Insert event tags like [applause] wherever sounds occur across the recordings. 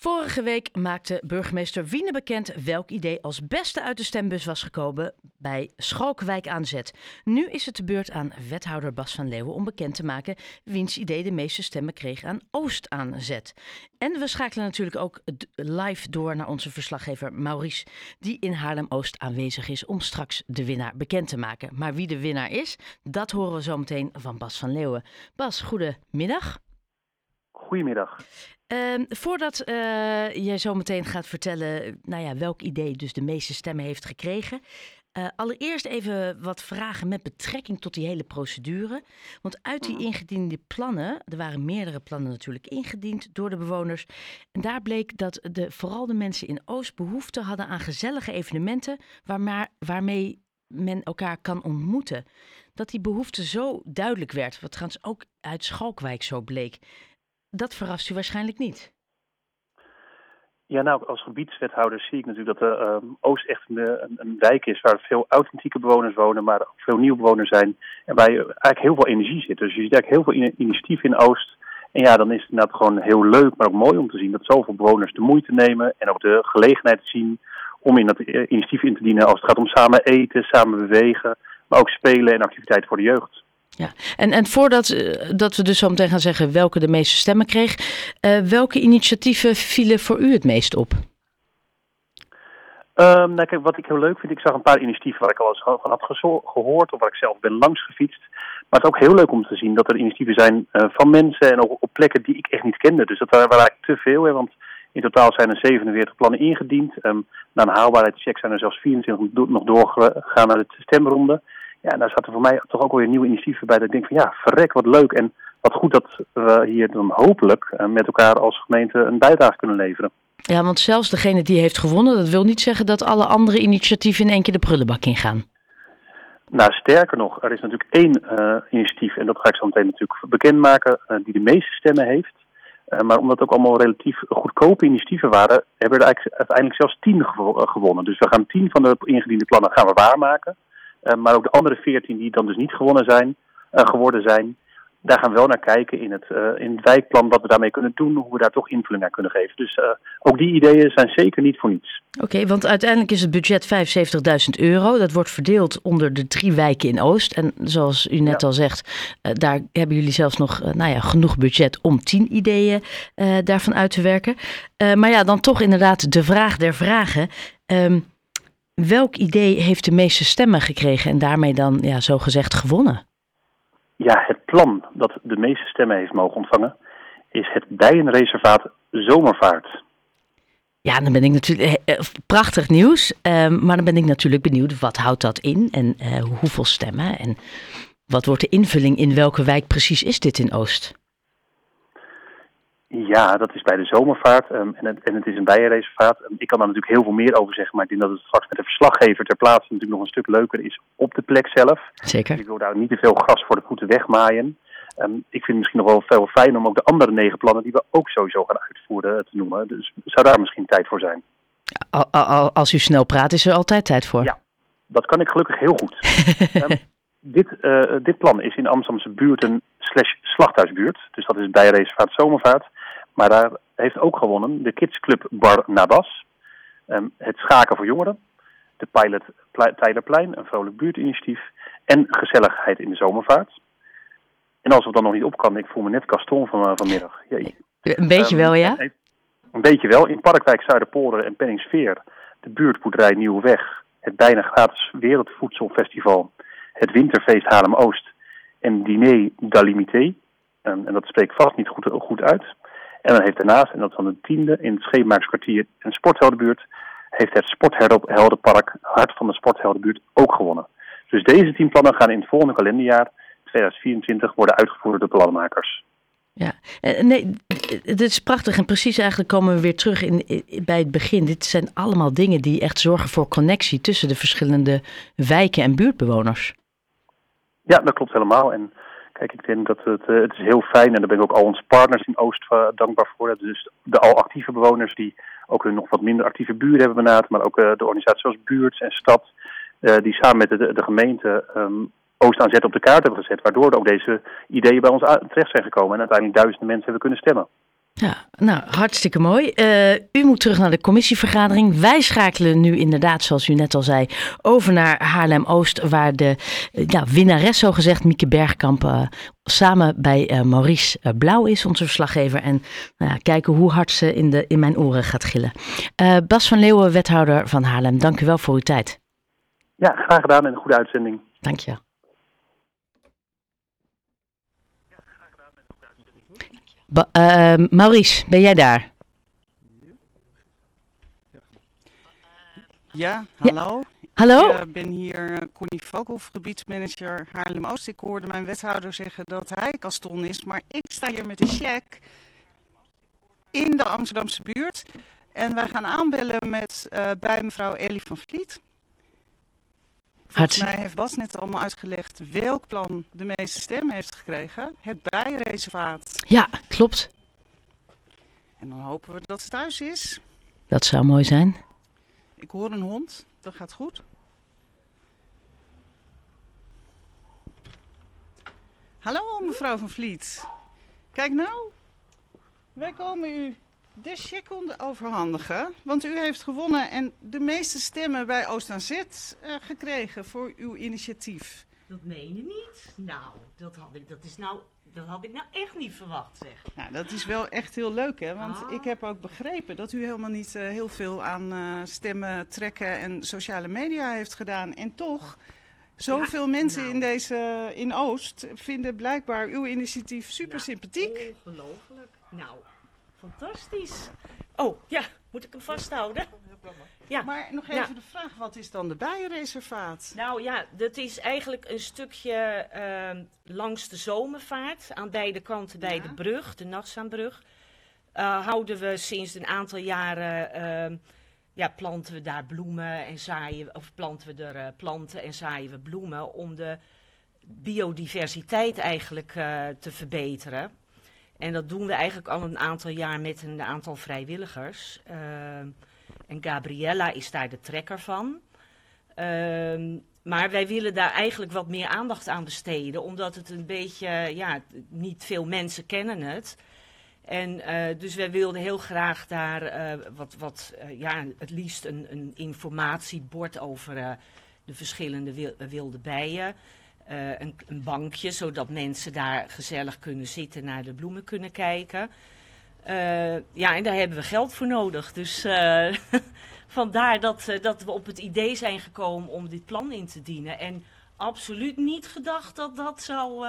Vorige week maakte burgemeester Wiene bekend welk idee als beste uit de stembus was gekomen bij Schalkwijk aan Zet. Nu is het de beurt aan wethouder Bas van Leeuwen om bekend te maken wiens idee de meeste stemmen kreeg aan Oost aan Zet. En we schakelen natuurlijk ook live door naar onze verslaggever Maurice, die in Haarlem-Oost aanwezig is om straks de winnaar bekend te maken. Maar wie de winnaar is, dat horen we zo meteen van Bas van Leeuwen. Bas, goedemiddag. Goedemiddag. Uh, voordat uh, jij zo meteen gaat vertellen nou ja, welk idee dus de meeste stemmen heeft gekregen. Uh, allereerst even wat vragen met betrekking tot die hele procedure. Want uit die mhm. ingediende plannen, er waren meerdere plannen natuurlijk ingediend door de bewoners. En daar bleek dat de, vooral de mensen in Oost behoefte hadden aan gezellige evenementen waarmee men elkaar kan ontmoeten. Dat die behoefte zo duidelijk werd, wat trouwens ook uit Schalkwijk zo bleek. Dat verrast u waarschijnlijk niet. Ja, nou, als gebiedswethouder zie ik natuurlijk dat de uh, Oost echt een, een, wijk is waar veel authentieke bewoners wonen, maar ook veel nieuwe bewoners zijn. En waar eigenlijk heel veel energie zit. Dus je ziet eigenlijk heel veel initiatief in Oost. En ja, dan is het inderdaad gewoon heel leuk, maar ook mooi om te zien dat zoveel bewoners de moeite nemen en ook de gelegenheid zien om in dat eh, initiatief in te dienen als het gaat om samen eten, samen bewegen, maar ook spelen en activiteiten voor de jeugd. Ja, en, en voordat uh, dat we dus zo meteen gaan zeggen welke de meeste stemmen kreeg, uh, welke initiatieven vielen voor u het meest op? Um, nou, kijk, wat ik heel leuk vind, ik zag een paar initiatieven waar ik al eens van had gehoord of waar ik zelf ben langs gefietst. Maar het is ook heel leuk om te zien dat er initiatieven zijn uh, van mensen en ook op plekken die ik echt niet kende. Dus dat waren eigenlijk te veel, want in totaal zijn er 47 plannen ingediend. Um, na een haalbaarheidscheck zijn er zelfs 24 nog doorgegaan naar de stemronde. Ja, en daar zaten voor mij toch ook weer nieuwe initiatieven bij. Dat ik denk van ja, verrek, wat leuk. En wat goed dat we hier dan hopelijk eh, met elkaar als gemeente een bijdrage kunnen leveren. Ja, want zelfs degene die heeft gewonnen, dat wil niet zeggen dat alle andere initiatieven in één keer de prullenbak ingaan. Nou, sterker nog, er is natuurlijk één uh, initiatief, en dat ga ik zo meteen natuurlijk bekendmaken, uh, die de meeste stemmen heeft. Uh, maar omdat het ook allemaal relatief goedkope initiatieven waren, hebben er eigenlijk uiteindelijk zelfs tien gewonnen. Dus we gaan tien van de ingediende plannen gaan we waarmaken. Eh, maar ook de andere veertien die dan dus niet gewonnen zijn, eh, geworden zijn, daar gaan we wel naar kijken in het, uh, in het wijkplan wat we daarmee kunnen doen, hoe we daar toch invulling aan kunnen geven. Dus ook die ideeën zijn zeker niet voor niets. Oké, want uiteindelijk is het budget 75.000 euro. Dat wordt verdeeld onder de drie wijken in Oost. En zoals u net al zegt, daar hebben jullie zelfs nog nou ja, genoeg budget om tien ideeën daarvan uit te werken. maar ja, dan toch inderdaad de vraag der vragen. Um, Welk idee heeft de meeste stemmen gekregen en daarmee dan ja, zo gezegd gewonnen? Ja, het plan dat de meeste stemmen heeft mogen ontvangen is het bijenreservaat Zomervaart. Ja, dan ben ik natuurlijk eh, eh, prachtig nieuws. Uh, maar dan ben ik natuurlijk benieuwd, wat houdt dat in en uh, hoeveel stemmen en wat wordt de invulling in welke wijk precies is dit in Oost? Ja, dat is bij de zomervaart um, en, het, en het is een bijenreservaat. Um, ik kan daar natuurlijk heel veel meer over zeggen, maar ik denk dat het straks met de verslaggever ter plaatse natuurlijk nog een stuk leuker is op de plek zelf. Zeker. ik wil daar niet te veel gras voor de voeten wegmaaien. Um, ik vind het misschien nog wel veel fijn om ook de andere negen plannen die we ook sowieso gaan uitvoeren te noemen. Dus zou daar misschien tijd voor zijn? Als u snel praat, is er altijd tijd voor. Ja, dat kan ik gelukkig heel goed. [laughs] dit, uh, dit plan is in Amsterdamse buurten slash slachthuisbuurt. Dus dat is bij Reservaat Zomervaart. Maar daar heeft ook gewonnen de Kidsclub Bar Nabas. Um, het Schaken voor Jongeren. De Pilot Tijlerplein, een vrolijk buurtinitiatief. En gezelligheid in de zomervaart. En als we dan nog niet op kan, ik voel me net Gaston van, uh, vanmiddag. Jee. Een beetje um, wel, ja? Een beetje wel. In Parkwijk, Zuiderpolder en Penningsveer. De buurtboerderij Nieuweweg. Het bijna gratis Wereldvoedselfestival. Het Winterfeest Haarlem-Oost. En Diner d'Alimité. Um, en dat spreekt vast niet goed, goed uit. En dan heeft daarnaast, en dat is dan de tiende, in het Scheepmakerskwartier en Sportheldenbuurt, heeft het Sportheldenpark Hart van de Sportheldenbuurt ook gewonnen. Dus deze tien plannen gaan in het volgende kalenderjaar, 2024, worden uitgevoerd door de plannenmakers. Ja, eh, nee, dit is prachtig. En precies eigenlijk komen we weer terug in, bij het begin. Dit zijn allemaal dingen die echt zorgen voor connectie tussen de verschillende wijken en buurtbewoners. Ja, dat klopt helemaal. En Kijk, ik denk dat het, uh, het is heel fijn en daar ben ik ook al onze partners in Oost uh, dankbaar voor. Dus de al actieve bewoners die ook hun nog wat minder actieve buren hebben benaderd, maar ook uh, de organisaties zoals Buurt en Stad, die samen met de, de gemeente um, Oost aan zet op de kaart hebben gezet, waardoor ook deze ideeën bij ons terecht zijn gekomen en uiteindelijk duizenden mensen hebben kunnen stemmen. Ja, nou, hartstikke mooi. Uh, u moet terug naar de commissievergadering. Wij schakelen nu inderdaad, zoals u net al zei, over naar Haarlem-Oost, waar de uh, ja, winnares, zogezegd, Mieke Bergkamp, uh, samen bij Maurice Blauw is, onze verslaggever. En nou kijken hoe hard ze in, de, in mijn oren gaat gillen. Bas van Leeuwen, wethouder van Haarlem, dank u wel voor uw tijd. Ja, graag gedaan en een goede uitzending. Dank je. Ba uh, Maurice, ben jij daar? Ja, hallo. Hallo? Ik uh, ben hier Connie Vogel, gebiedsmanager Haarlem-Oost. Ik hoorde mijn wethouder zeggen dat hij Kaston is, maar ik sta hier met een check in de Amsterdamse buurt. En wij gaan aanbellen met, uh, bij mevrouw Ellie van Vliet. Volgens mij heeft Bas net allemaal uitgelegd welk plan de meeste stemmen heeft gekregen. Het bijreservaat. Ja, klopt. En dan hopen we dat het thuis is. Dat zou mooi zijn. Ik hoor een hond, dat gaat goed. Hallo mevrouw van Vliet. Kijk nou, wij komen u de cheque overhandigen. Want u heeft gewonnen en de meeste stemmen bij Oost aan Zet uh, gekregen voor uw initiatief. Dat meen je niet? Nou, dat, had ik, dat, is nou, dat had ik nou echt niet verwacht, zeg. Nou, dat is wel echt heel leuk, hè? Want ah. ik heb ook begrepen dat u helemaal niet uh, heel veel aan uh, stemmen trekken en sociale media heeft gedaan. En toch, zoveel ja, mensen nou. in, deze, in Oost vinden blijkbaar uw initiatief super sympathiek. Ongelooflijk. Nou, Fantastisch. Oh, ja, moet ik hem vasthouden? Ja. Maar nog even de vraag, wat is dan de bijenreservaat? Nou ja, dat is eigenlijk een stukje uh, langs de zomervaart, aan beide kanten bij de brug, de Nassaanbrug. Uh, houden we sinds een aantal jaren, uh, ja, planten we daar bloemen en zaaien, of planten we er uh, planten en zaaien we bloemen om de biodiversiteit eigenlijk uh, te verbeteren. En dat doen we eigenlijk al een aantal jaar met een aantal vrijwilligers. Uh, en Gabriella is daar de trekker van. Uh, maar wij willen daar eigenlijk wat meer aandacht aan besteden, omdat het een beetje, ja, niet veel mensen kennen het. En uh, dus wij wilden heel graag daar uh, wat, wat uh, ja, het liefst een, een informatiebord over de verschillende wilde bijen. Uh, een, een, bankje, zodat mensen daar gezellig kunnen zitten, naar de bloemen kunnen kijken. Uh, ja, en daar hebben we geld voor nodig. Dus uh, [laughs] vandaar dat, dat we op het idee zijn gekomen om dit plan in te dienen. En absoluut niet gedacht dat dat zou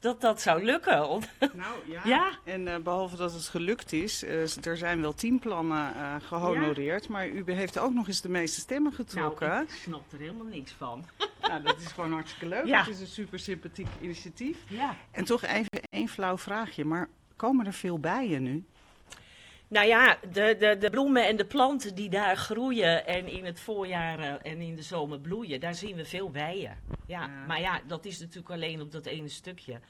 dat dat zou lukken. [laughs] Nou ja, ja? en uh, behalve dat het gelukt is, uh, er zijn wel tien plannen uh, gehonoreerd, ja. maar u heeft ook nog eens de meeste stemmen getrokken. Nou, ik snap er helemaal niks van. [laughs] nou, dat is gewoon hartstikke leuk. Ja. Het is een super sympathiek initiatief. Ja. En toch even één flauw vraagje, maar komen er veel bijen nu? Nou ja, de, de, de bloemen en de planten die daar groeien en in het voorjaar en in de zomer bloeien, daar zien we veel bijen. Ja, ja, maar ja, dat is natuurlijk alleen op dat ene stukje.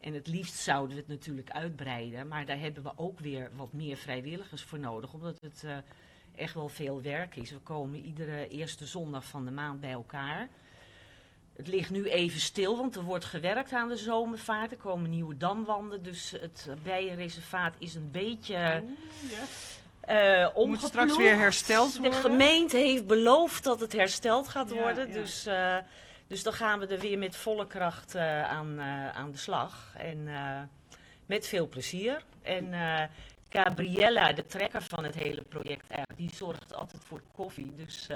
En het liefst zouden we het natuurlijk uitbreiden, maar daar hebben we ook weer wat meer vrijwilligers voor nodig, omdat het uh, echt wel veel werk is. We komen iedere eerste zondag van de maand bij elkaar. Het ligt nu even stil, want er wordt gewerkt aan de zomervaart. Er komen nieuwe damwanden, dus het bijenreservaat is een beetje... Uh, Moet straks weer hersteld worden? De gemeente heeft beloofd dat het hersteld gaat worden. Ja. Dus, uh, dus dan gaan we er weer met volle kracht uh, aan, aan de slag. En met veel plezier. En Gabriella, de trekker van het hele project, die zorgt altijd voor koffie. Dus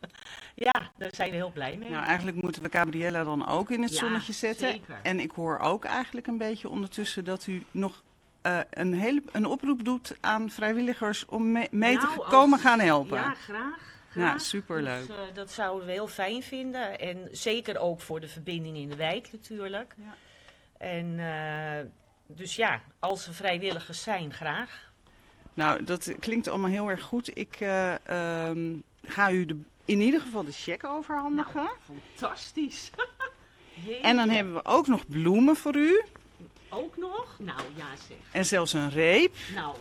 [laughs] ja, daar zijn we heel blij mee. Nou, eigenlijk moeten we Gabriella dan ook in het ja, zonnetje zetten. Zeker. En ik hoor ook eigenlijk een beetje ondertussen dat u nog uh, een, hele, een oproep doet aan vrijwilligers om mee, mee nou, te komen als, gaan helpen. Ja, graag. graag. Ja, superleuk. Dus, uh, dat zouden we heel fijn vinden. En zeker ook voor de verbinding in de wijk natuurlijk. Ja. En uh, dus ja, als er vrijwilligers zijn, graag. Nou, dat klinkt allemaal heel erg goed. Ik um, ga u de in ieder geval de cheque overhandigen. Nou, fantastisch. [laughs] en dan hebben we ook nog bloemen voor u. Ook nog? Nou ja zeg. En zelfs een reep. Nou.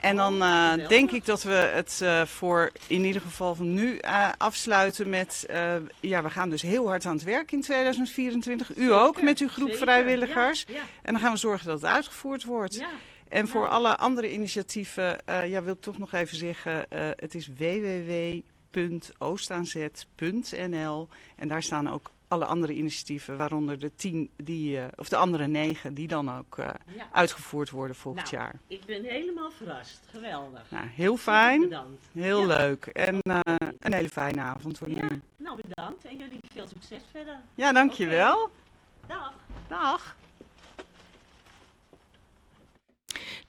En dan uh, denk ik dat we het uh, voor in ieder geval van nu uh, afsluiten met... ja, we gaan dus heel hard aan het werk in 2024. U ook met uw groep Zeker. vrijwilligers. Ja, ja. En dan gaan we zorgen dat het uitgevoerd wordt. Ja. En voor alle andere initiatieven, eh, ja, wil ik toch nog even zeggen, eh, het is www.oostaanzet.nl en daar staan ook alle andere initiatieven, waaronder de tien die, eh, of de andere negen, die dan ook eh, Ja. uitgevoerd worden volgend Nou, jaar. Ik ben helemaal verrast. Geweldig. Nou, heel fijn, Bedankt. heel Ja. leuk en eh, een hele fijne avond voor Ja, nou bedankt en jullie veel succes verder. Ja, dankjewel. Dag. Dag.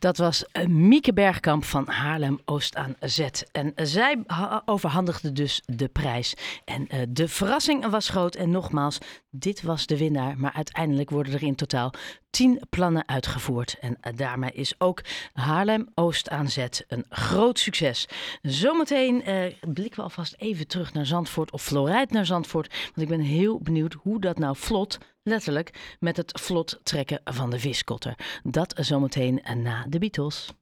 Dat was eh, Mieke Bergkamp van Haarlem Oost aan Zet. En zij ha- overhandigde dus de prijs. En eh, de verrassing was groot. En nogmaals, dit was de winnaar. Maar uiteindelijk worden er in totaal tien plannen uitgevoerd. En eh, daarmee is ook Haarlem Oost aan Zet een groot succes. Zometeen eh, blikken we alvast even terug naar Zandvoort of Florijn naar Zandvoort. Want ik ben heel benieuwd hoe dat nou vlot, letterlijk, met het vlot trekken van de viskotter. Dat zometeen na de Beatles.